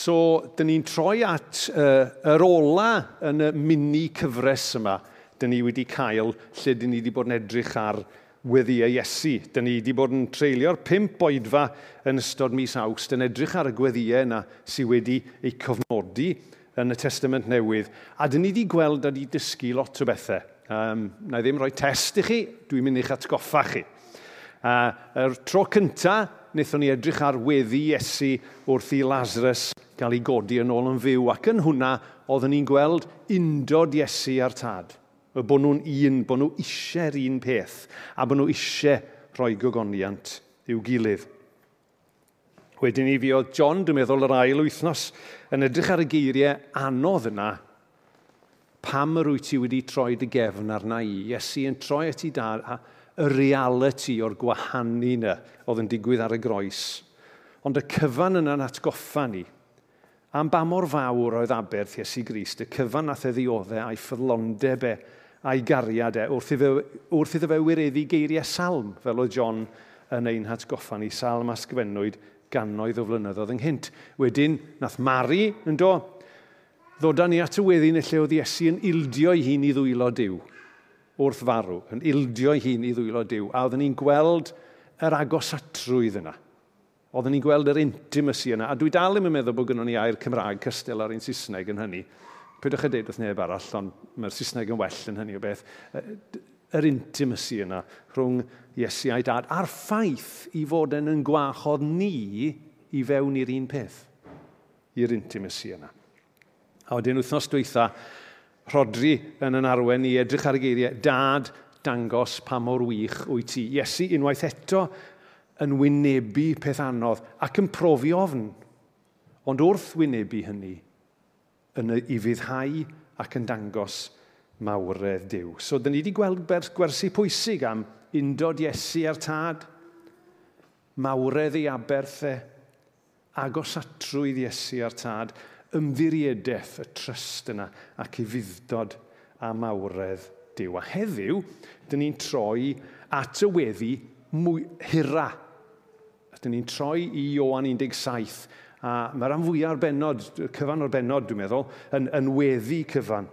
So, dyn ni'n troi at uh, yr ola yn y mini cyfres yma. Dyn ni wedi cael lle dyn ni wedi bod yn edrych ar weddi a Iesu. Dyn ni wedi bod yn treulio'r pimp oedfa yn ystod mis awst yn edrych ar y gweddiau yna sydd wedi eu cofnodi yn y Testament Newydd. A dyn ni wedi gweld a wedi dysgu lot o bethau. Um, na i ddim rhoi test i chi, dwi'n mynd i'ch atgoffa chi. Uh, er tro cyntaf, wnaethon ni edrych ar weddi Iesu wrth i Lazarus gael ei godi yn ôl yn fyw. Ac yn hwnna, oeddwn ni'n gweld undod Iesu ar tad. Y bod nhw'n un, bod nhw eisiau'r un peth, a bod nhw eisiau rhoi gogoniant i'w gilydd. Wedyn ni fi oedd John, dwi'n meddwl, yr ail wythnos, yn edrych ar y geiriau anodd yna, pam yr wyt ti wedi troi dy gefn arna i? Iesu yn troi at ti dar, a y reality o'r gwahanu yna oedd yn digwydd ar y groes. Ond y cyfan yna'n atgoffa ni, am ba mor fawr oedd aberth Iesu Grist, y cyfan nath e ddioddau a'i ffyddlondeb e a'i gariad e wrth iddo, wrth iddo fe wireddu geiriau salm, fel o John yn ein hatgoffa ni, salm asgwennwyd gannoedd o flynyddoedd ynghynt. Wedyn, nath Mari yn do, ddod ni at y wedyn y lle oedd Iesu yn ildio i hun i ddwylo diw wrth farw, yn ildio'i hun i ddwylo Dyw, a oedden ni'n gweld yr agosatrwydd yna. Oedden ni'n gweld yr intimacy yna, a dwi dal ddim yn meddwl bod gynnon ni air Cymraeg cystel ar un Saesneg yn hynny. Pwydwch a deud wrth neb arall, ond mae'r Saesneg yn well yn hynny o beth. Yr intimacy yna rhwng Iesu a'i dad, a'r ffaith i fod yn yn gwachodd ni i fewn i'r un peth, i'r intimacy yna. A wedyn wythnos dweitha, Rhodri yn yn arwen i edrych ar y geiriau, dad dangos pa mor wych wyt ti. Iesu unwaith eto yn wynebu peth anodd ac yn profi ofn. Ond wrth wynebu hynny, yn i fyddhau ac yn dangos mawredd diw. So, dyn ni wedi gweld gwersi pwysig am undod Iesu ar tad, mawredd ei aberthau, agos atrwydd Iesu ar tad, ymddiriedeth, y trust yna, ac i fuddod a mawredd Dyw. A heddiw, dyn ni'n troi at y weddi mwy hira. Dyn ni'n troi i Ioan 17, a mae'r rhan fwyaf o'r benod, cyfan o'r benod, dwi'n meddwl, yn, yn weddi cyfan.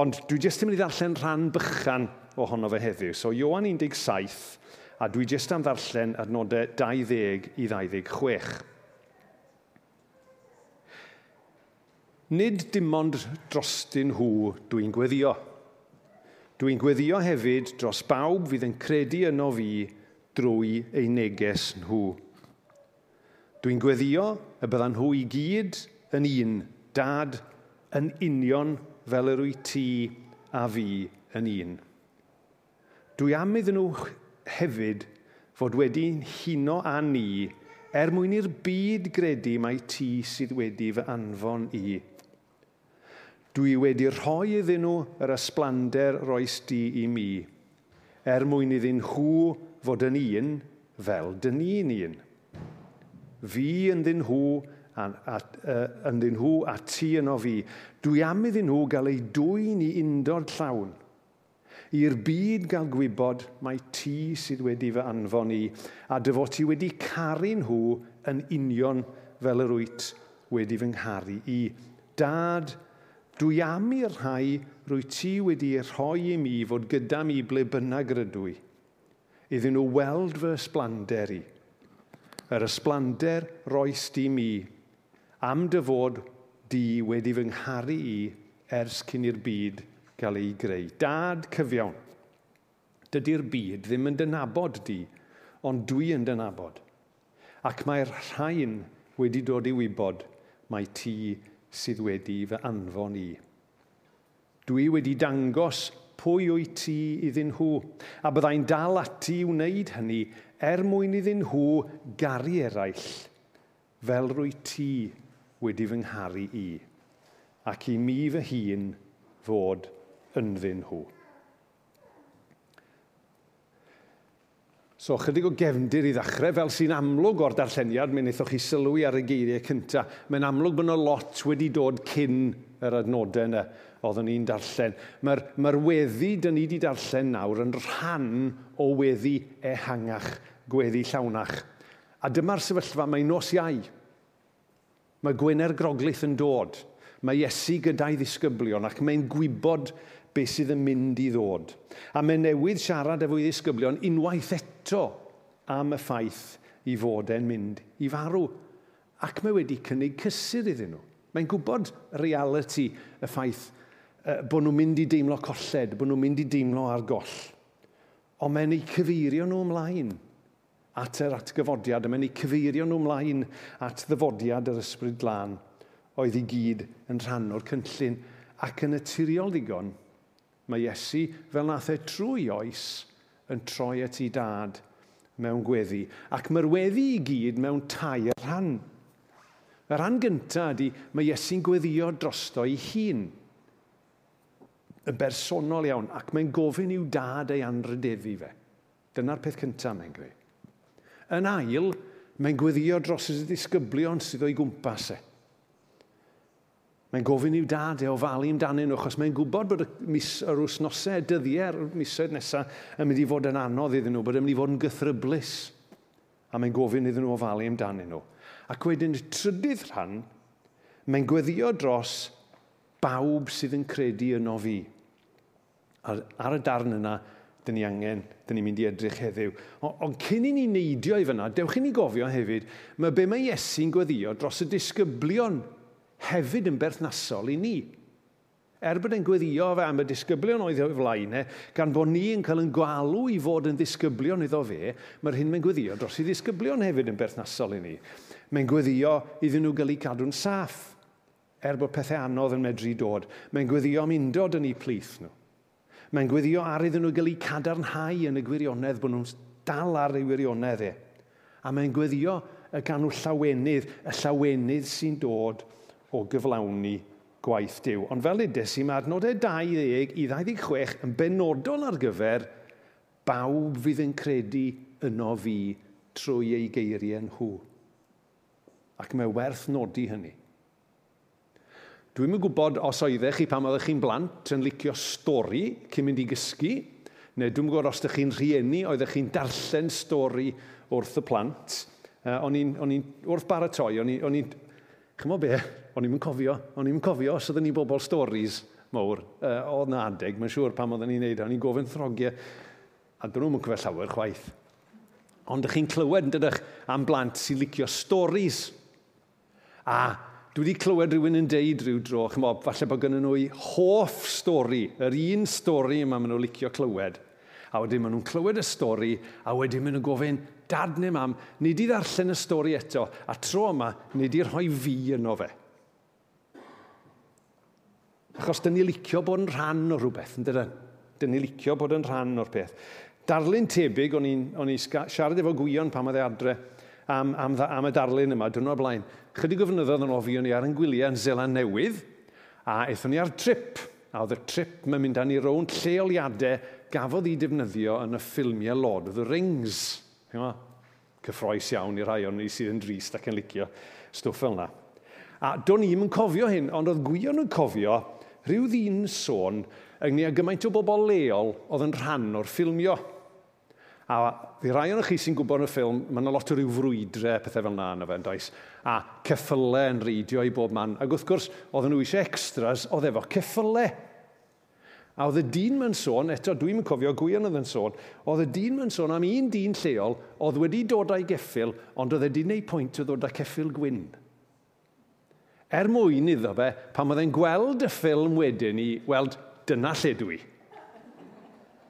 Ond dwi jyst yn mynd i ddarllen rhan bychan ohono fe heddiw. So, Ioan 17, a dwi jyst am ddarllen adnodau 20 i 26. Nid dim ond drostyn nhw dwi'n gweddio. Dwi'n gweddio hefyd dros bawb fydd yn credu yno fi drwy ei neges nhw. Dwi'n gweddio y byddan nhw i gyd yn un, dad, yn union fel yr wyt ti a fi yn un. Dwi am iddyn nhw hefyd fod wedi'n huno â ni er mwyn i'r byd gredu mae ti sydd wedi fy anfon i Dwi wedi rhoi iddyn nhw yr ysblander roes di i mi, er mwyn iddyn nhw fod yn un fel dyn ni'n un. Fi ynddyn nhw a, a, uh, ynddyn nhw a ti yno fi. Dwi am iddyn nhw gael eu dwy'n i undod llawn. I'r byd gael gwybod mae ti sydd wedi fy anfon i, a dyfo ti wedi caru nhw yn union fel yr wyt wedi fy ngharu i. Dad, Dwi am i'r rhai rwy ti wedi rhoi i mi fod gyda mi ble bynnag rydw i, iddyn nhw weld fy ysblander i. Yr ysblander roes di mi, am dy fod di wedi fy ngharu i ers cyn i'r byd gael ei greu. Dad cyfiawn, dydy'r byd ddim yn dynabod di, ond dwi yn dynabod. Ac mae'r rhain wedi dod i wybod mai ti sydd wedi fy anfon i. Dwi wedi dangos pwy wyt ti iddyn nhw, a byddai'n dal ati i wneud hynny er mwyn iddyn nhw garu eraill, fel rwy ti wedi fy ngharu i, ac i mi fy hun fod ynddyn nhw. So, chydig o gefndir i ddechrau, fel sy'n amlwg o'r darlleniad, mi wnaethoch chi sylwi ar y geiriau cyntaf. Mae'n amlwg bod yna lot wedi dod cyn yr adnodau yna oeddwn ni'n darllen. Mae'r mae weddi dyn ni wedi darllen nawr yn rhan o weddi ehangach, gweddi llawnach. A dyma'r sefyllfa mae nos iau. Mae Gwener Groglith yn dod. Mae Iesu gyda'i ddisgyblion ac mae'n gwybod beth sydd yn mynd i ddod. A mae newydd siarad efo'i ddisgyblion unwaith eto am y ffaith i fod e'n mynd i farw. Ac mae wedi cynnig cysur iddyn nhw. Mae'n gwybod reality y ffaith uh, bod nhw'n mynd i deimlo colled, bod nhw'n mynd i deimlo ar goll. Ond mae'n ei cyfeirio nhw ymlaen at yr atgyfodiad, mae'n ei cyfeirio nhw ymlaen at ddyfodiad yr ysbryd glân oedd i gyd yn rhan o'r cynllun ac yn naturiol ddigon Mae Iesu fel nath e trwy oes yn troi at ei dad mewn gweddi. Ac mae'r weddi i gyd mewn tair rhan. Y rhan gyntaf ydy mae Iesu'n gweddio drosto ei hun. Yn bersonol iawn, ac mae'n gofyn i'w dad ei anrydeddu fe. Dyna'r peth cyntaf mae'n gwneud. Yn ail, mae'n gweddio dros y disgyblion sydd o'i gwmpas e. Mae'n gofyn i'w dad e falu amdanyn nhw, achos mae'n gwybod bod y mis, yr wsnosau, dyddiau, yr misoedd nesaf yn mynd i fod yn anodd iddyn nhw, bod yn mynd i fod yn gythryblus. A mae'n gofyn iddyn nhw ofalu amdanyn nhw. Ac wedyn y trydydd rhan, mae'n gweddio dros bawb sydd yn credu yno fi. Ar, ar y darn yna, dyn ni angen, dyn ni'n mynd i edrych heddiw. Ond cyn i ni neidio i fyna, dewch i ni gofio hefyd, mae be mae Iesu'n gweddio dros y disgyblion hefyd yn berthnasol i ni. Er bod e'n gweddio fe am y disgyblion oedd o'i flaen e, gan bod ni yn cael yn gwalw i fod yn ddisgyblion iddo fe, mae'r hyn mae'n gweddio dros i ddisgyblion hefyd yn berthnasol i ni. Mae'n gweddio iddyn nhw gael eu cadw'n saff, er bod pethau anodd yn medru dod. Mae'n gweddio am undod yn eu plith nhw. Mae'n gweddio ar iddyn nhw gael eu cadarnhau yn y gwirionedd bod nhw'n dal ar ei wirionedd e. A mae'n gweddio y ganw llawenydd, y llawenydd sy'n dod o gyflawni gwaith diw. Ond fel edes i, mae adnodau 20 i 26 yn benodol ar gyfer bawb fydd yn credu yno fi trwy ei geiriau nhw. Ac mae werth nodi hynny. Dwi'm yn gwybod os oeddech chi pan oeddech chi'n blant yn licio stori cyn mynd i gysgu, neu dwi'm yn gwybod os ydych chi'n rhieni oeddech chi'n darllen stori wrth y plant. Uh, o'n i'n wrth baratoi, o'n i'n... Chymo be? o'n i'm yn cofio, o'n i'm yn cofio os oedden ni bobl storis mawr, uh, oedd na adeg, mae'n siŵr pam oedden ni'n neud, e, o'n i'n gofyn throgiau, a dyn nhw'n cyfell llawer chwaith. Ond ydych chi'n clywed, yn dydych, am blant sy'n licio storis. A dwi wedi clywed rhywun yn deud rhyw dro, chymod, falle bod gen nhw hoff stori, yr un stori yma maen nhw'n licio clywed. A wedyn maen nhw'n clywed y stori, a wedyn maen nhw'n gofyn, dad neu mam, nid i ddarllen y stori eto, a tro yma, nid i rhoi fi yno fe. Achos dyn ni licio bod yn rhan o rhywbeth, yn dydyn? Dyn ni licio bod yn rhan o'r peth. Darlun tebyg, o'n i'n siarad efo gwion pan oedd e adre am, am, am y darlun yma, dyn nhw'n blaen. Chydig o fynyddoedd yn ofio ni ar yn gwyliau yn Zeland Newydd, a eithon ni ar trip. A oedd y trip mae'n mynd â ni rown lleoliadau gafodd ei defnyddio yn y ffilmiau Lord of the Rings. Chyma? Cyffroes iawn i rai o'n ni sydd yn drist ac yn licio stwff fel yna. A do'n i'm yn cofio hyn, ond oedd gwion yn cofio rhyw ddyn sôn ynglyn â gymaint o bobl leol oedd yn rhan o'r ffilmio. A fi rai o'n chi sy'n gwybod yn y ffilm, mae yna lot o ryw frwydre, pethau fel yna yna fe, does? A ceffylau yn reidio i bob man. Ac wrth gwrs, oedd nhw eisiau extras, oedd efo ceffylau. A oedd y dyn mewn sôn, eto dwi'n yn cofio gwion oedd yn sôn, oedd y dyn mewn sôn am un dyn lleol oedd wedi dod â'i geffil, ond oedd wedi gwneud pwynt o ddod â ceffil gwyn er mwyn iddo fe pan oedd e'n gweld y ffilm wedyn i weld dyna lle dwi.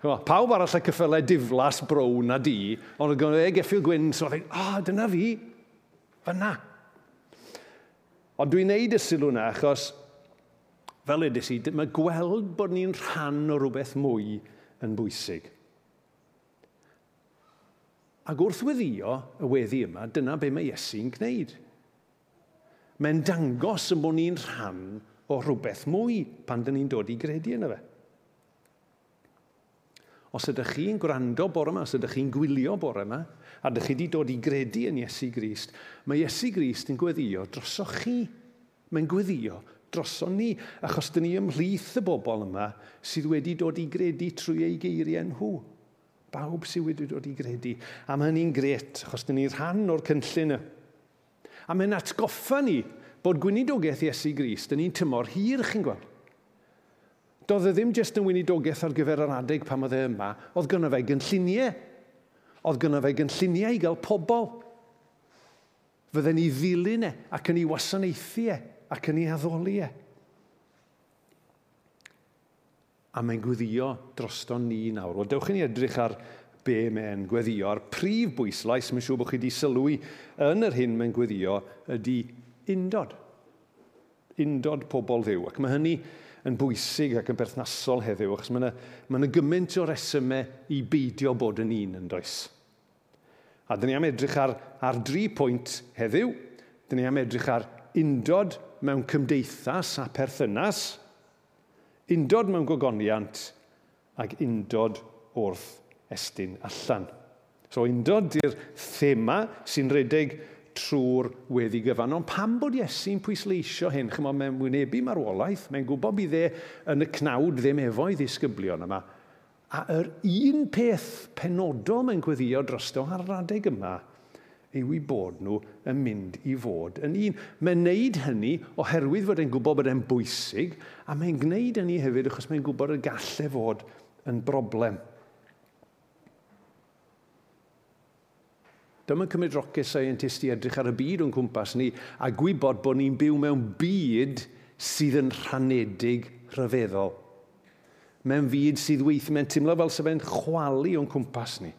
Pawb arall y cyffylau diflas brown a di, ond oedd e geffil gwyn, so oedd e'n, o, oh, dyna fi, fyna. Ond dwi'n neud y sylw yna achos, fel edrych i, mae gweld bod ni'n rhan o rhywbeth mwy yn bwysig. Ac wrth weddio y weddi yma, dyna be mae Iesu'n gwneud mae'n dangos yn bod ni'n rhan o rhywbeth mwy pan dyn ni'n dod i gredu yna fe. Os ydych chi'n gwrando bore yma, os ydych chi'n gwylio bore yma, a ydych chi wedi dod i gredu yn Iesu Grist, mae Iesu Grist yn gweddio drosoch chi. Mae'n gweddio droson ni, achos dyn ni ymhlith y bobl yma sydd wedi dod i gredu trwy ei geiriau nhw. Bawb sydd wedi dod i gredu. A mae hynny'n gret, achos dyn ni rhan o'r cynllun y A mae'n atgoffa ni bod gweinidogaeth Iesu Grist yn un tymor hir, chi'n gweld. Doedd e ddim jyst yn weinidogaeth ar gyfer yr adeg pam oedd e yma, oedd gynno fe gynlluniau. Oedd gynno fe gynlluniau i gael pobl. Fydden ni ddilyn e, ac yn ei wasanaethu e, ac yn ei addoli e. A mae'n gwyddio drosto ni nawr. Wel, dewch i ni edrych ar be mae'n gweddio. A'r prif bwyslais, mae'n siŵr bod chi wedi sylwi yn yr hyn mae'n gweddio, ydy undod. Undod pobl ddew. Ac mae hynny yn bwysig ac yn berthnasol heddiw, achos mae yna, mae yna gymaint o resymau i beidio bod yn un yn does. A dyn ni am edrych ar, ar dri pwynt heddiw. Dyn ni am edrych ar undod mewn cymdeithas a perthynas, undod mewn gogoniant ac undod wrth estyn allan. So, undod i'r thema sy'n redeg trwy'r weddi gyfan. Ond pam bod Iesu'n pwysleisio hyn? Chymod, mae'n wynebu marwolaeth. Mae'n gwybod bydd e yn y cnawd ddim efo i ddisgyblion yma. A yr un peth penodol mae'n gweddio drosto ar yr adeg yma yw i bod nhw yn mynd i fod yn un. Mae'n wneud hynny oherwydd fod e'n gwybod bod e'n bwysig a mae'n gwneud hynny hefyd achos mae'n gwybod y gallai fod yn broblem. Dyma cymryd rocket scientist i edrych ar y byd o'n cwmpas ni a gwybod bod ni'n byw mewn byd sydd yn rhanedig rhyfeddol. Mewn byd sydd weithio, mae'n teimlo fel sef e'n chwalu o'n cwmpas ni.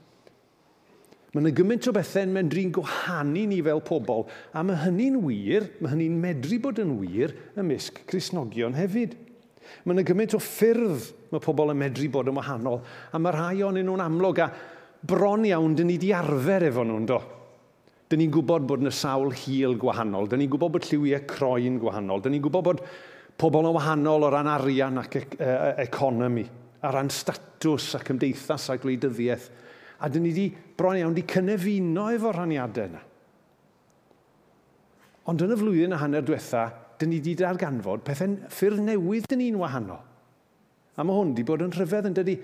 Mae yna gymaint o bethau mae'n drin gwahanu ni fel pobl, a mae hynny'n wir, mae hynny'n medru bod yn wir ymysg Cresnogion hefyd. Mae yna gymaint o ffyrdd mae pobl yn medru bod yn wahanol, a mae rhai o'n nhw'n amlwg, a bron iawn dyn ni wedi arfer efo nhw'n do. Dyn ni'n gwybod bod yna sawl hil gwahanol, dyn ni'n gwybod bod lliwiau croen gwahanol, dyn ni'n gwybod bod pobl yn wahanol o ran arian ac e e economi, a ran statws a cymdeithas a gwleidyddiaeth. A dyn ni wedi bron iawn wedi cynefino efo rhaniadau yna. Ond yn y flwyddyn a hanner diwetha, dyn ni wedi darganfod pethau ffyrdd newydd dyn ni'n wahanol. A mae hwn wedi bod yn rhyfedd yn dydi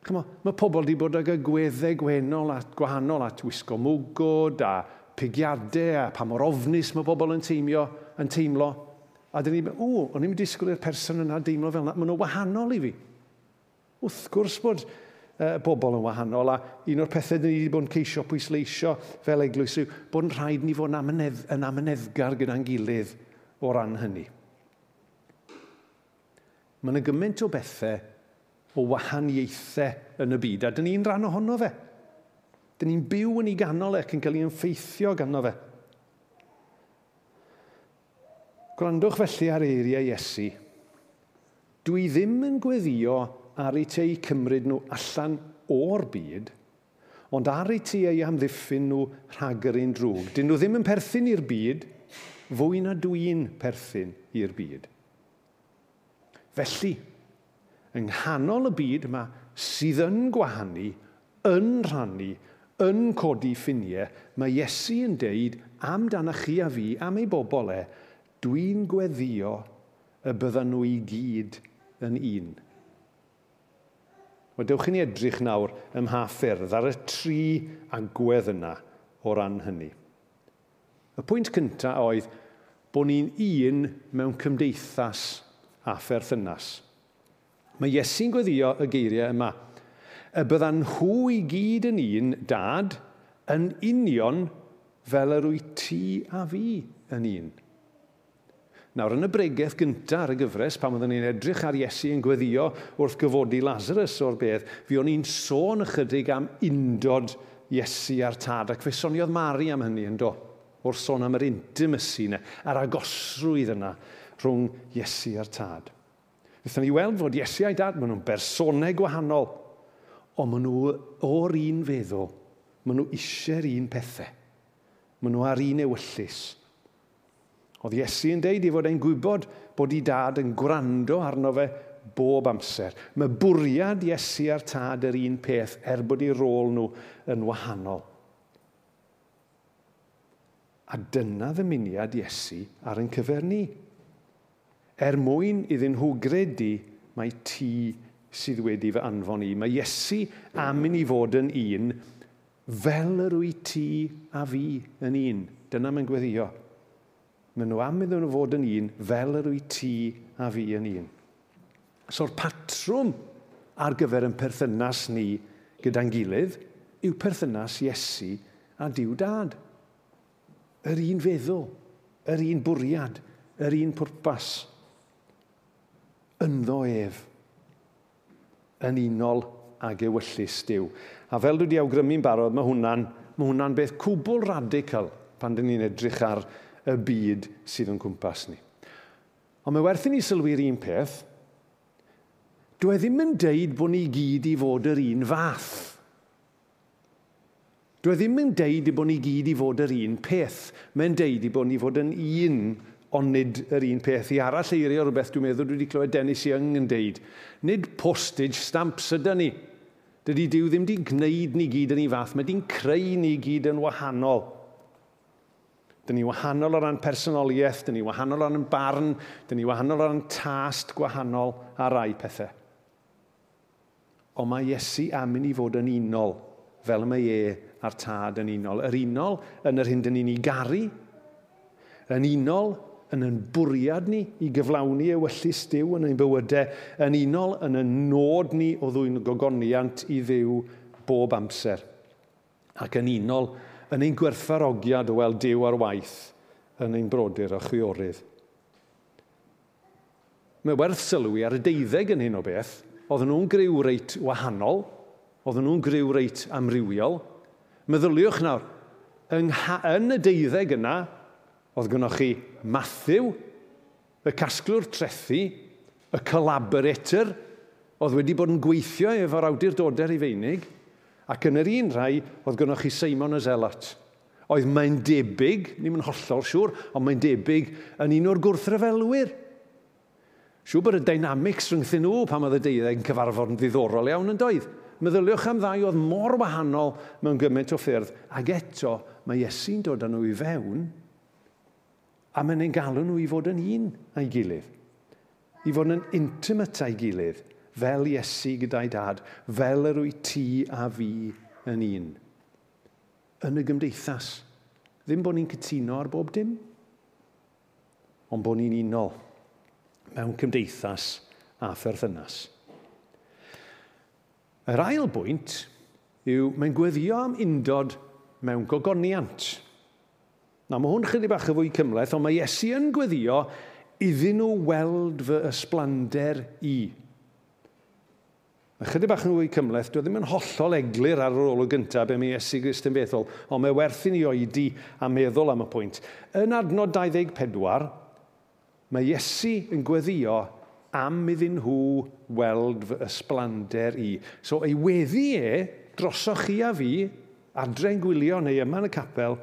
Chymo, mae pobl wedi bod ag y gweddau gwenol at gwahanol at wisgo mwgod a pigiadau a pa mor ofnus mae pobl yn teimio, yn teimlo. A dyn ni, o, o'n i'n disgwyl i'r person yna deimlo fel yna. mae nhw wahanol i fi. Wrth gwrs bod uh, bobl yn wahanol a un o'r pethau dyn ni wedi bod yn ceisio pwysleisio fel eglwys yw bod yn rhaid ni fod yn, amynedd, yn amyneddgar gyda'n gilydd o ran hynny. Mae yna gymaint o bethau o wahaniaethau yn y byd, a dyn ni'n rhan ohono fe. Dyn ni'n byw yn ei ganol e ac yn cael ei effeithio ganddo fe. Gwrandwch felly ar eiriau Iesu. Dwi ddim yn gweddio ar ei te i cymryd nhw allan o'r byd, ond ar ei te i amddiffyn nhw rhag yr un drwg. Dyn nhw ddim yn perthyn i'r byd, fwy na dwi'n perthyn i'r byd. Felly, yng nghanol y byd yma sydd yn gwahanu, yn rhannu, yn codi ffiniau, mae Iesu yn deud amdanach chi a fi, am ei bobl e, dwi'n gweddio y byddan nhw i gyd yn un. Wel, dewch i ni edrych nawr ym mha ffyrdd ar y tri agwedd yna o ran hynny. Y pwynt cyntaf oedd bod ni'n un mewn cymdeithas a pherthynas. Mae Iesu'n gweddio y geiriau yma. Y byddan nhw i gyd yn un dad yn union fel yr wyt ti a fi yn un. Nawr, yn y bregaeth gyntaf ar y gyfres, pan oeddwn ni'n edrych ar Iesu yn gweddio wrth gyfodi Lazarus o'r beth, fi o'n i'n sôn ychydig am undod Iesu a'r tad, ac fe soniodd Mari am hynny yn do, o'r sôn am yr intimacy yna, a'r agosrwydd yna rhwng Iesu a'r tad. Wnaethon ni weld fod Iesu a'i dad, maen nhw'n bersonau gwahanol, ond maen nhw o'r un feddwl, maen nhw eisiau'r un pethau. Maen nhw ar un ewyllus. Oedd Iesu yn deud i fod e'n gwybod bod ei dad yn gwrando arno fe bob amser. Mae bwriad Iesu a'r tad yr un peth er bod ei rôl nhw yn wahanol. A dyna ddymuniad Iesu ar yn cyfer ni er mwyn iddyn nhw gredu mae ti sydd wedi fy anfon i. Mae Iesu am i ni fod yn un fel yr wyt ti a fi yn un. Dyna mae'n gweddio. Mae nhw am iddyn nhw fod yn un fel yr wyt ti a fi yn un. So'r patrwm ar gyfer yn perthynas ni gyda'n gilydd yw perthynas Iesu a Diw Dad. Yr un feddwl, yr un bwriad, yr un pwrpas ynddo ef yn unol ag ewyllus diw. A fel dwi wedi awgrymu'n barod, mae hwnna'n, ma hwnna beth cwbl radical pan dyn ni'n edrych ar y byd sydd yn cwmpas ni. Ond mae werth i ni sylwi'r un peth, dwi ddim yn deud bod ni gyd i fod yr un fath. Dwi ddim yn deud i bod ni gyd i fod yr un peth. Mae'n deud i bod ni fod yn un ond nid yr un peth i arall eirio rhywbeth dwi'n meddwl dwi wedi clywed Dennis Young yn deud. Nid postage stamps ydy ni. Dydy Dyw ddim wedi gwneud ni gyd yn ei fath, mae di'n creu ni gyd yn wahanol. Dyn ni wahanol o ran personoliaeth, dyn ni wahanol o ran barn, dyn ni wahanol o ran tast gwahanol a rai pethau. Ond mae Iesu am i ni fod yn unol, fel mae e a'r tad yn unol. Yr unol yn yr hyn dyn ni'n ei garu, yn unol yn yn bwriad ni i gyflawni ewyllus Dyw yn ein bywydau, yn unol yn y nod ni o ddwy'n gogoniant i ddiw bob amser. Ac yn unol yn ein gwerthfarogiad o weld Dyw ar waith yn ein brodyr a chwiorydd. Mae werth sylwi ar y deuddeg yn hyn o beth, oedden nhw'n griw reit wahanol, oedden nhw'n griw reit amrywiol. Meddyliwch nawr, yng, yn y deuddeg yna, Oedd gynnwch chi Matthew, y casglwr trethu, y collaborator, oedd wedi bod yn gweithio efo'r awdurdodau Rufeinig, ac yn yr un rhai, oedd gynnwch chi Simon y Zelot. Oedd mae'n debyg, ni'n yn hollol siŵr, ond mae'n debyg yn un o'r gwrthryfelwyr. Siŵr bod y dynamics rhwngthyn nhw pan oedd y deuddeg yn cyfarfod yn ddiddorol iawn yn doedd. Meddyliwch am ddau oedd mor wahanol mewn gymaint o ffyrdd, ac eto mae Iesu'n dod â nhw i fewn – A mae'n ein galw nhw i fod yn un a'i gilydd. I fod yn intimate a'i gilydd, fel Iesu gyda'i dad, fel yr wyt ti a fi yn un. Yn y gymdeithas, ddim bod ni'n cytuno ar bob dim, ond bod ni'n unol mewn cymdeithas a pherthynas. Yr ail bwynt yw mae'n gweddio am undod mewn gogoniant. Na, mae hwn chydig bach y fwy cymleth, ond mae Iesu yn gweddio iddyn nhw weld fy ysblander i. Mae chydig bach yn fwy cymleth, dwi e ddim yn hollol eglur ar yr olwg gyntaf be mae Iesu Grist yn feddwl, ond mae werth i ni oedi a meddwl am y pwynt. Yn adnod 24, mae Iesu yn gweddio am iddyn nhw weld fy ysblander i. So ei weddi e, drosoch chi a fi, adre'n gwylio neu yma yn y capel,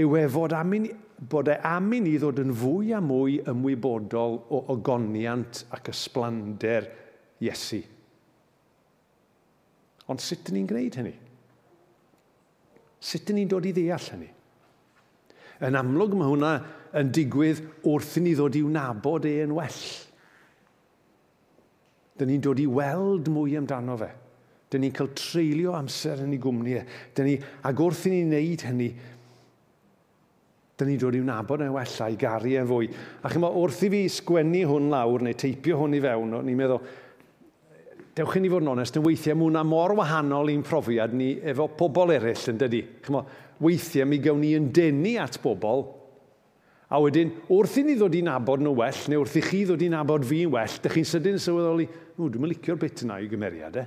yw e fod, amin, bod e am i ddod yn fwy a mwy ymwybodol o ogoniant ac ysblander Iesu. Ond sut ni'n gwneud hynny? Sut ni'n dod i ddeall hynny? Yn amlwg mae hwnna yn digwydd wrth i ni ddod i'w nabod e yn well. Dyn ni'n dod i weld mwy amdano fe. Dyn ni'n cael treulio amser yn ei gwmni e. Dyn ni, ac wrth i ni wneud hynny, Dyna ni dod i'w nabod yn wella i garu e'n fwy. A chi'n wrth i fi sgwennu hwn lawr neu teipio hwn i fewn, o'n i'n meddwl, dewch i ni fod yn onest, yn weithiau mae mor wahanol i'n profiad ni efo pobl eraill yn dydy. Chymo, weithiau mi gawn ni yn denu at bobl, a wedyn wrth i ni ddod i nabod nhw well, neu wrth i chi ddod i nabod fi'n well, dych chi'n sydyn sylweddoli, o, dwi'n licio'r bit yna i gymeriad e.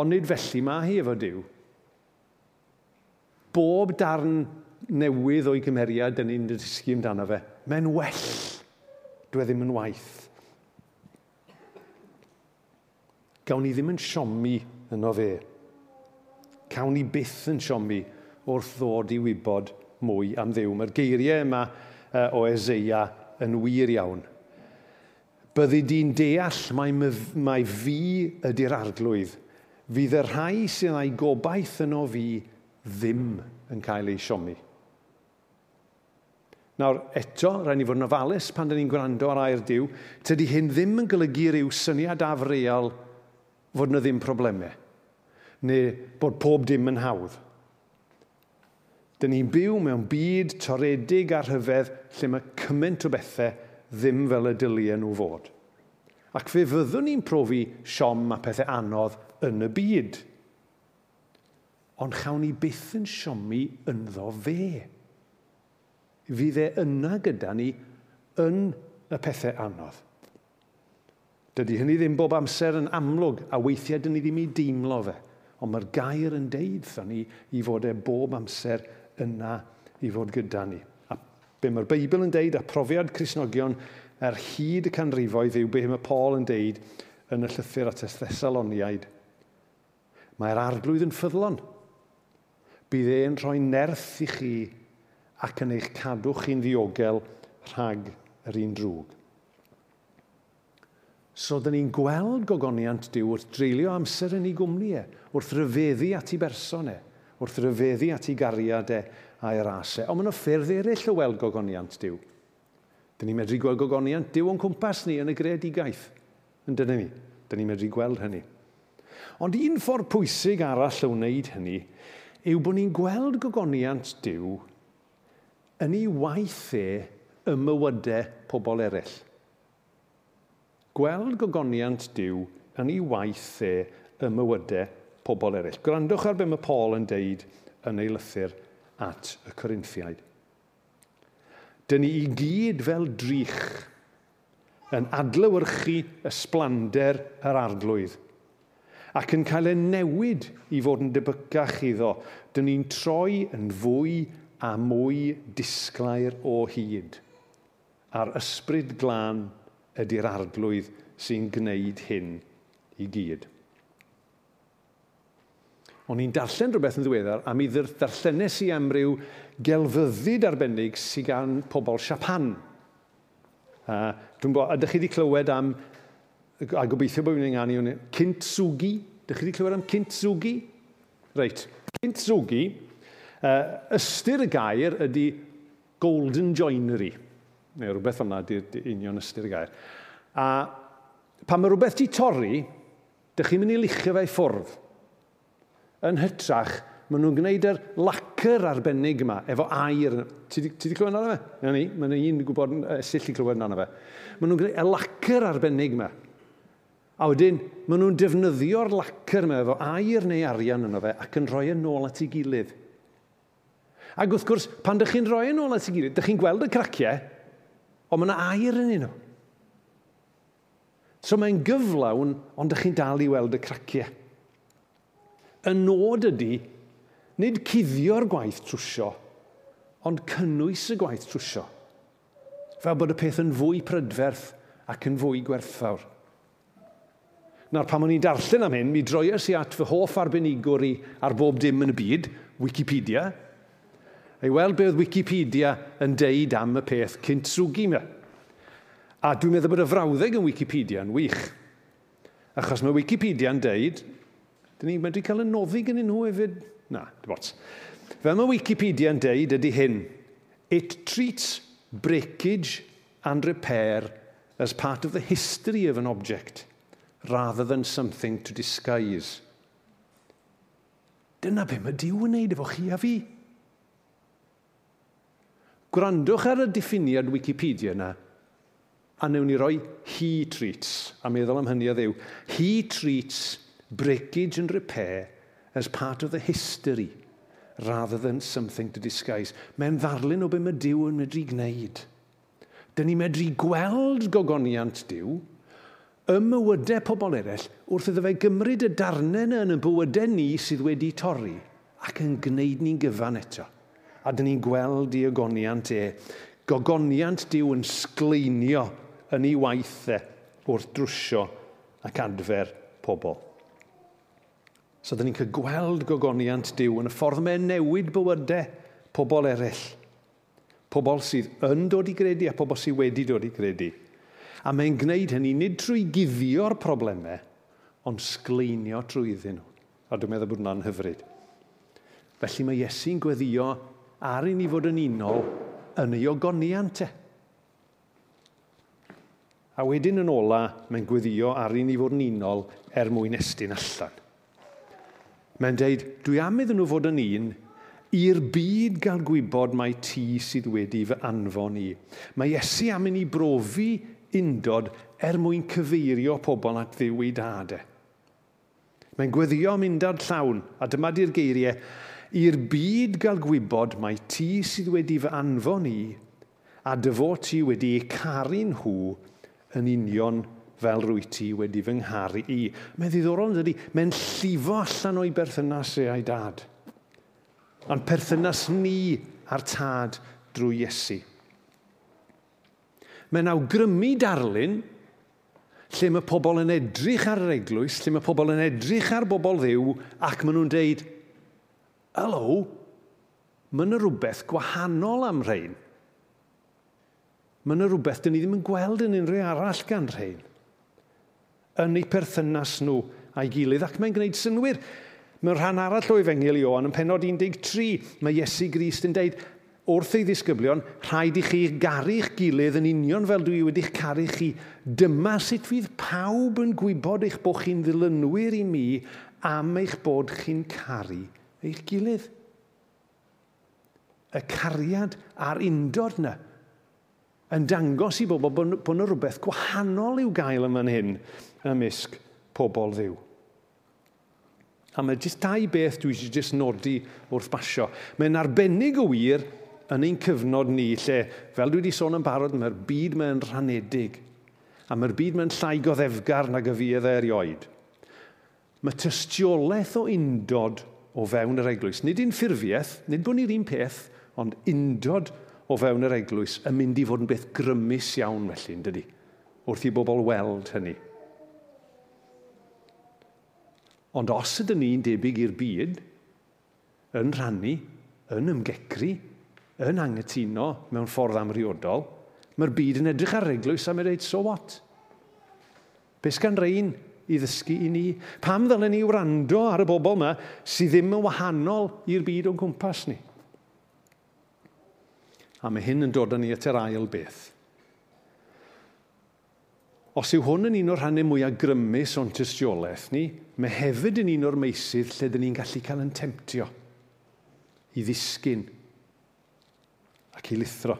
Ond nid felly mae hi efo Dyw bob darn newydd o'i cymeriad yn ni'n dysgu amdano fe. Mae'n well. Dwi e ddim yn waith. Gawn ni ddim yn siomi yno fe. Cawn ni byth yn siomi wrth ddod i wybod mwy am ddew. Mae'r geiriau yma uh, o Ezeia yn wir iawn. Byddi di'n deall mae, mae fi ydy'r arglwydd. Fydd y rhai sy'n ei gobaith yno fi ddim yn cael ei siomi. Nawr, eto, rhaid ni fod yn ofalus pan dyn ni'n gwrando ar air diw, tydy hyn ddim yn golygu rhyw syniad afreal fod yna ddim problemau, neu bod pob dim yn hawdd. Dyn ni'n byw mewn byd toredig a rhyfedd lle mae cymaint o bethau ddim fel y dyliau nhw fod. Ac fe fyddwn ni'n profi siom a pethau anodd yn y byd – ond chawn ni byth yn siomi ynddo fe. Fydd e yna gyda ni yn y pethau anodd. Dydy hynny ddim bob amser yn amlwg, a weithiau dyn ni ddim i deimlo fe. Ond mae'r gair yn deud wrthon ni i fod e bob amser yna i fod gyda ni. A be mae'r Beibl yn deud a profiad Cresnogion er hyd y canrifoedd yw be mae Paul yn deud yn y llythyr at y Thessaloniaid. Mae'r arglwydd yn ffyddlon bydd e'n rhoi nerth i chi ac yn eich cadw chi'n ddiogel rhag yr un drwg. So, dyn ni'n gweld gogoniant diw wrth dreulio amser yn ei gwmni e, wrth ryfeddu at ei berson e, wrth ryfeddu at ei gariad e a'i rasau. E. Ond mae'n o ffyrdd eraill o weld gogoniant diw. Dyn ni'n medru gweld gogoniant diw o'n cwmpas ni yn y gredigaeth. Yn dyna ni. Dyn ni'n medru gweld hynny. Ond un ffordd pwysig arall o wneud hynny yw bod ni'n gweld gogoniant diw yn ei waith e y mywydau pobl eraill. Gweld gogoniant diw yn ei waith e y mywydau pobl eraill. Gwrandwch ar be mae Paul yn deud yn ei lythyr at y Corinthiaid. Dyn ni i gyd fel drych yn adlywyrchu ysblander yr arglwydd – ac yn cael ei newid i fod yn debycach iddo, dyn ni'n troi yn fwy a mwy disglair o hyd. A'r ysbryd glân ydy'r arglwydd sy'n gwneud hyn i gyd. O'n i'n darllen rhywbeth yn ddiweddar am i ddarllenes i am ryw gelfyddyd arbennig sy'n gan pobl Siapan. Uh, Dwi'n bod, ydych chi wedi clywed am a gobeithio bod fi'n ynganu hwnnw, Kintsugi. Dych chi wedi clywed am Kintsugi? Reit, Kintsugi, uh, ystyr y gair ydy golden joinery, neu rhywbeth fel yna ydy'r union ystyr y gair. A pan mae rhywbeth ti torri, dych chi'n mynd i luchio fe i ffwrdd. Yn hytrach, maen nhw'n gwneud yr lacr arbennig yma, efo air. Ti wedi clywed yna fe? Na ni, mae'n un gwybod sill i clywed yna fe. Maen nhw'n gwneud y lacr arbennig yma, A wedyn, maen nhw'n defnyddio'r lacr yma efo air neu arian yno fe ac yn rhoi e yn ôl at ei gilydd. Ac wrth gwrs, pan ydych chi'n rhoi e yn ôl at ei gilydd, ydych chi'n gweld y craciau, ond mae yna air yn un nhw. So mae'n gyflawn, ond ydych chi'n dal i weld y craciau. Y nod ydy, nid cuddio'r gwaith trwsio, ond cynnwys y gwaith trwsio. Fel bod y peth yn fwy prydferth ac yn fwy gwerthfawr na'r pam o'n i'n darllen am hyn, mi droes i at fy hoff arbenigwr i ar bob dim yn y byd, Wikipedia, ei weld be Wikipedia yn deud am y peth cyntsugi me. A dwi'n meddwl bod y frawddeg yn Wikipedia yn wych. Achos mae Wikipedia yn deud, dyn ni'n medru cael y noddi gen nhw hefyd. Na, dim ots. Fel mae Wikipedia yn deud ydy hyn, it treats breakage and repair as part of the history of an object – rather than something to disguise. Dyna be mae Dyw yn neud efo chi a fi. Gwrandwch ar y diffiniad Wikipedia yna, a newn ni roi he treats, a meddwl am hynny o ddew. He treats breakage and repair as part of the history rather than something to disguise. Mae'n ddarlun o be mae Dyw yn medru gwneud. Dyna ni medru gweld gogoniant Dyw, ymywydau pobl eraill wrth iddo fe gymryd y darnau yna yn y bywydau ni sydd wedi torri ac yn gwneud ni'n gyfan eto. A dyn ni'n gweld i ogoniant e, gogoniant diw yn sgleinio yn ei waithau wrth drwsio ac adfer pobl. So, dyn ni'n cael gweld gogoniant diw yn y ffordd mae'n newid bywydau pobl eraill. Pobl sydd yn dod i gredu a pobl sydd wedi dod i gredu. A mae'n gwneud hynny nid trwy guddio'r problemau, ond sgleinio trwy iddyn nhw. A dwi'n meddwl bod hwnna'n hyfryd. Felly mae Iesu'n gweddio ar i ni fod yn unol yn ei ogoniant e. A wedyn yn ola, mae'n gweddio ar i ni fod yn unol er mwyn estyn allan. Mae'n deud, dwi am iddyn nhw fod yn un i'r byd gael gwybod mae ti sydd wedi fy anfon i. Mae Iesu am i ni brofi undod er mwyn cyfeirio pobl at ddiwydadau. Mae'n gweddio undod llawn, a dyma di'r geiriau, i'r byd gael gwybod mae ti sydd wedi fy anfon i, a dyfo ti wedi ei caru nhw yn union fel rwy ti wedi fy ngharu i. Mae'n ddiddorol yn dydy, mae'n llifo allan o'i berthynas e a'i dad. Ond perthynas ni a'r tad drwy Iesu mae'n awgrymu darlun lle mae pobl yn edrych ar yr eglwys, lle mae pobl yn edrych ar bobl ddiw, ac maen nhw'n deud, Helo, mae yna rhywbeth gwahanol am rhain. Mae yna rhywbeth dyn ni ddim yn gweld yn unrhyw arall gan rhain. Yn eu perthynas nhw a'i gilydd, ac mae'n gwneud synwyr. Mewn rhan arall o Efengil Ioan, yn penod 13, mae Iesu Grist yn deud, wrth ei ddisgyblion, rhaid i chi garu'ch gilydd yn union fel dwi wedi'ch caru chi. Dyma sut fydd pawb yn gwybod eich bod chi'n ddilynwyr i mi am eich bod chi'n caru eich gilydd. Y cariad a'r undod yna yn dangos i bobl bod yna rhywbeth gwahanol i'w gael yma hyn ymysg pobl ddiw. A mae jyst dau beth dwi eisiau jyst nodi wrth basio. Mae'n arbennig o wir yn ein cyfnod ni lle, fel dwi wedi sôn yn barod, mae'r byd mae'n rhanedig a mae'r byd mae'n llai goddefgar nag y fydd e erioed. Mae tystiolaeth o undod o fewn yr eglwys. Nid un ffurfiaeth, nid bod ni'r un peth, ond undod o fewn yr eglwys yn mynd i fod yn beth grymus iawn felly, yn dydy, wrth i bobl weld hynny. Ond os ydyn ni'n debyg i'r byd, yn rhannu, yn ymgecri, yn angytuno mewn ffordd amriodol, mae'r byd yn edrych ar eglwys a mae'n dweud, so what? Bes gan rein i ddysgu i ni? Pam ddylen ni wrando ar y bobl yma sydd ddim yn wahanol i'r byd o'n cwmpas ni? A mae hyn yn dod â ni at yr ail beth. Os yw hwn yn un o'r rhannau mwyaf grymus o'n tystiolaeth ni, mae hefyd yn un o'r meisydd lle dyn ni'n gallu cael yn temtio i ddisgyn ac i lithro.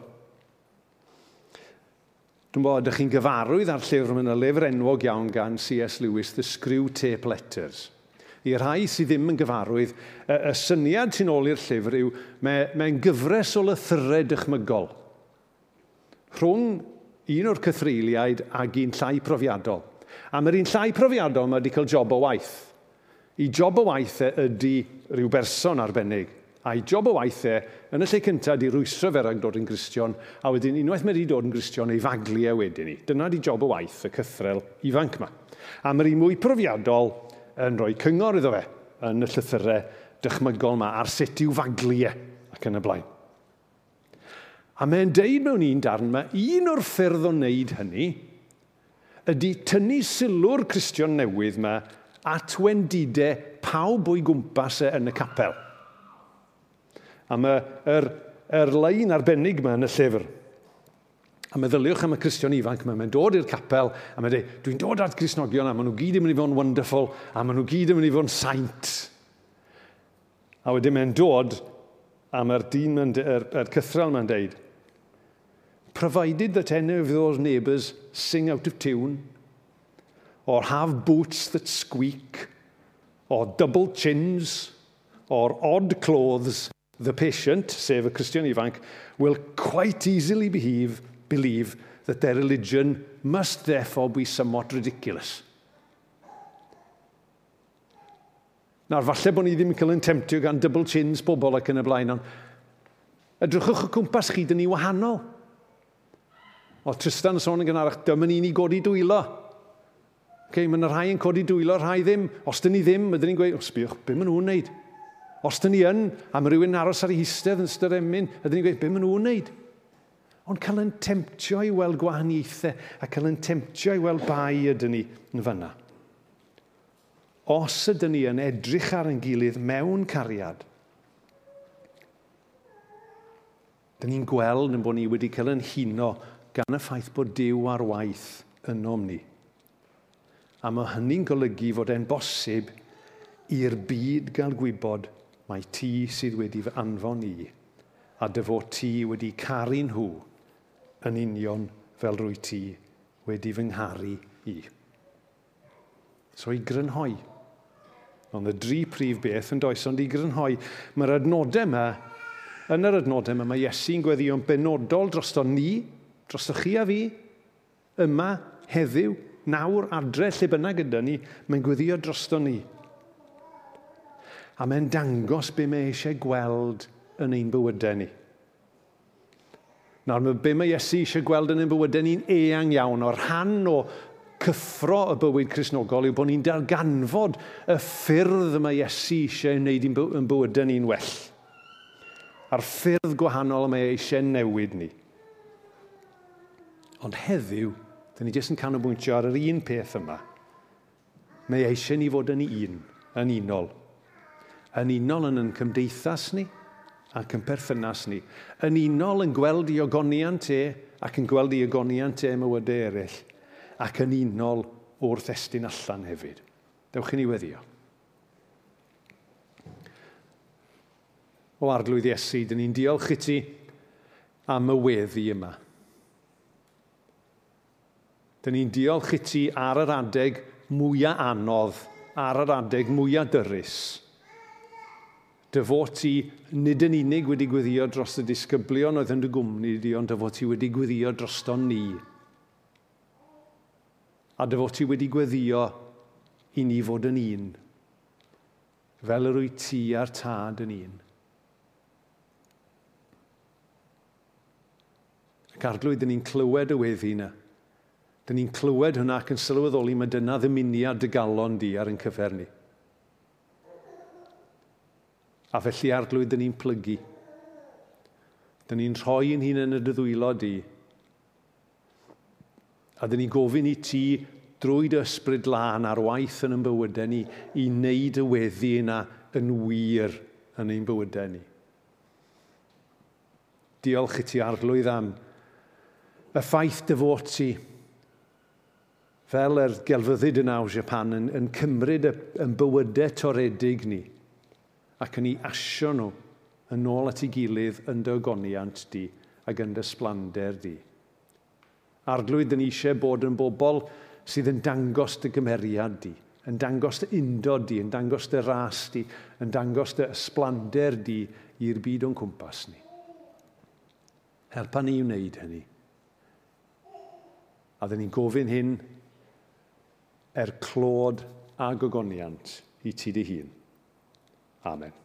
Dwi'n bod, ydych chi'n gyfarwydd ar llyfr, mae'n y lyfr enwog iawn gan C.S. Lewis, The Screw Tape Letters. I rhai sydd ddim yn gyfarwydd, y, y syniad sy'n ôl i'r llyfr yw, mae'n mae gyfres o lythyrau dychmygol. Rhwng un o'r cythreiliaid ac un llai profiadol. A mae'r un llai profiadol mae wedi cael job o waith. I job o waith e ydy rhyw berson arbennig a'i job o waithau yn y lle cyntaf di rwysro fe rhag dod yn gristion, a wedyn unwaith mae wedi dod yn gristion ei faglu e wedyn ni. Dyna di job o waith y cythrel ifanc yma. A mae'r un mwy profiadol yn rhoi cyngor iddo fe yn y llythyrau dychmygol yma ar sut i'w faglu e ac yn y blaen. A mae'n deud mewn un darn yma, un o'r ffyrdd o wneud hynny ydy tynnu sylw'r Cristion newydd yma at wendidau pawb o'i gwmpas e yn y capel am mae yr, yr lein arbennig yma yn y llyfr. A meddyliwch am y Cristion ifanc yma. Mae'n dod i'r capel a mae'n dweud, dwi'n dod at Grisnogion a maen nhw gyd yn mynd i fod yn wonderful a maen nhw gyd yn mynd i fod yn saint. A wedyn mae'n dod am yr dyn yr, yr, er cythral mae'n deud. Provided that any of those neighbours sing out of tune or have boots that squeak or double chins or odd clothes the patient, sef y Christian ifanc, will quite easily behave, believe that their religion must therefore be somewhat ridiculous. Nawr, falle bod ni ddim yn cael yn temtio gan double chins bobl ac yn y blaen, ond edrychwch y cwmpas chi, dyn ni wahanol. O Tristan yn sôn yn gynharach, dyma ni'n ei godi dwylo. Okay, mae yna rhai yn codi dwylo, rhai ddim. Os dyn ni ddim, ydyn ni'n gweud, os sbiwch, be maen nhw'n neud? Os dyn ni yn, am rhywun aros ar ei histedd yn ystod emyn, ydyn ni'n gweud, be maen nhw'n wneud? Ond cael yn temtio i weld gwahaniaethau a cael yn temtio i weld bai ydyn ni yn fyna. Os ydyn ni yn edrych ar ein gilydd mewn cariad, dyn ni'n gweld yn bod ni wedi cael yn huno gan y ffaith bod Dyw ar waith yn om ni. A mae hynny'n golygu fod e'n bosib i'r byd gael gwybod Mae ti sydd wedi fy anfon i, a dy fod ti wedi caru nhw yn union fel rwy ti wedi fy ngharu i. So i grynhoi. Ond y dri prif beth yn does, ond i grynhoi, mae'r adnodau yma, yn yr adnodau yma, mae Iesu'n gweddio'n benodol drosto ni, drosto chi a fi, yma, heddiw, nawr, adre, lle bynnag gyda ni, mae'n gweddio drosto ni a mae'n dangos be mae eisiau gweld yn ein bywydau ni. Nawr, be mae Iesu eisiau gweld yn ein bywydau ni'n eang iawn o'r rhan o cyffro y bywyd Cresnogol yw bod ni'n darganfod y ffyrdd mae Iesu eisiau wneud yn bywydau ni'n well. A'r ffyrdd gwahanol mae eisiau newid ni. Ond heddiw, dyn ni jyst yn canolbwyntio ar yr un peth yma. Mae eisiau ni fod yn un, yn unol, yn unol yn yn cymdeithas ni ac yn perthynas ni. Yn unol yn gweld i ogoniant e ac yn gweld i ogoniant e mywydau eraill ac yn unol wrth estyn allan hefyd. Dewch i ni weddio. O arglwydd Iesu, dyn ni'n diolch i ti am y weddi yma. Dyn ni'n diolch i ti ar yr adeg mwyaf anodd, ar yr adeg mwyaf dyrus dy fod ti nid yn unig wedi gweddio dros y disgyblion oedd yn dy gwmni di, ond dy fod ti wedi gweddio drosto ni. A dy fod ti wedi gweddio i ni fod yn un, fel yr wyt ti a'r tad yn un. Ac arglwydd, dyn ni'n clywed y weddi yna. Dyn ni'n clywed hwnna ac yn sylweddoli mae dyna ddymuniad dy galon di ar yn cyfer ni. A felly arglwydd dyn ni'n plygu. Dyn ni'n rhoi yn hun yn y dyddwylo di. A dyn ni'n gofyn i ti drwy dy ysbryd lan ar waith yn ein bywydau ni i wneud y weddi yna yn wir yn ein bywydau ni. Diolch i ti arglwydd am y ffaith dy fod ti fel yr gelfyddyd yn o Japan yn, yn cymryd y, yn bywydau toredig ni ac yn ei asio nhw yn ôl at ei gilydd yn dy ogoniant di ac yn dy sblander di. Arglwydd yn eisiau bod yn bobl sydd yn dangos dy gymeriad di, yn dangos dy undod di, yn dangos dy ras di, yn dangos dy ysblander di i'r byd o'n cwmpas ni. Helpa ni i wneud hynny. A dyn ni'n gofyn hyn er clod a gogoniant i ti dy hun. Amen.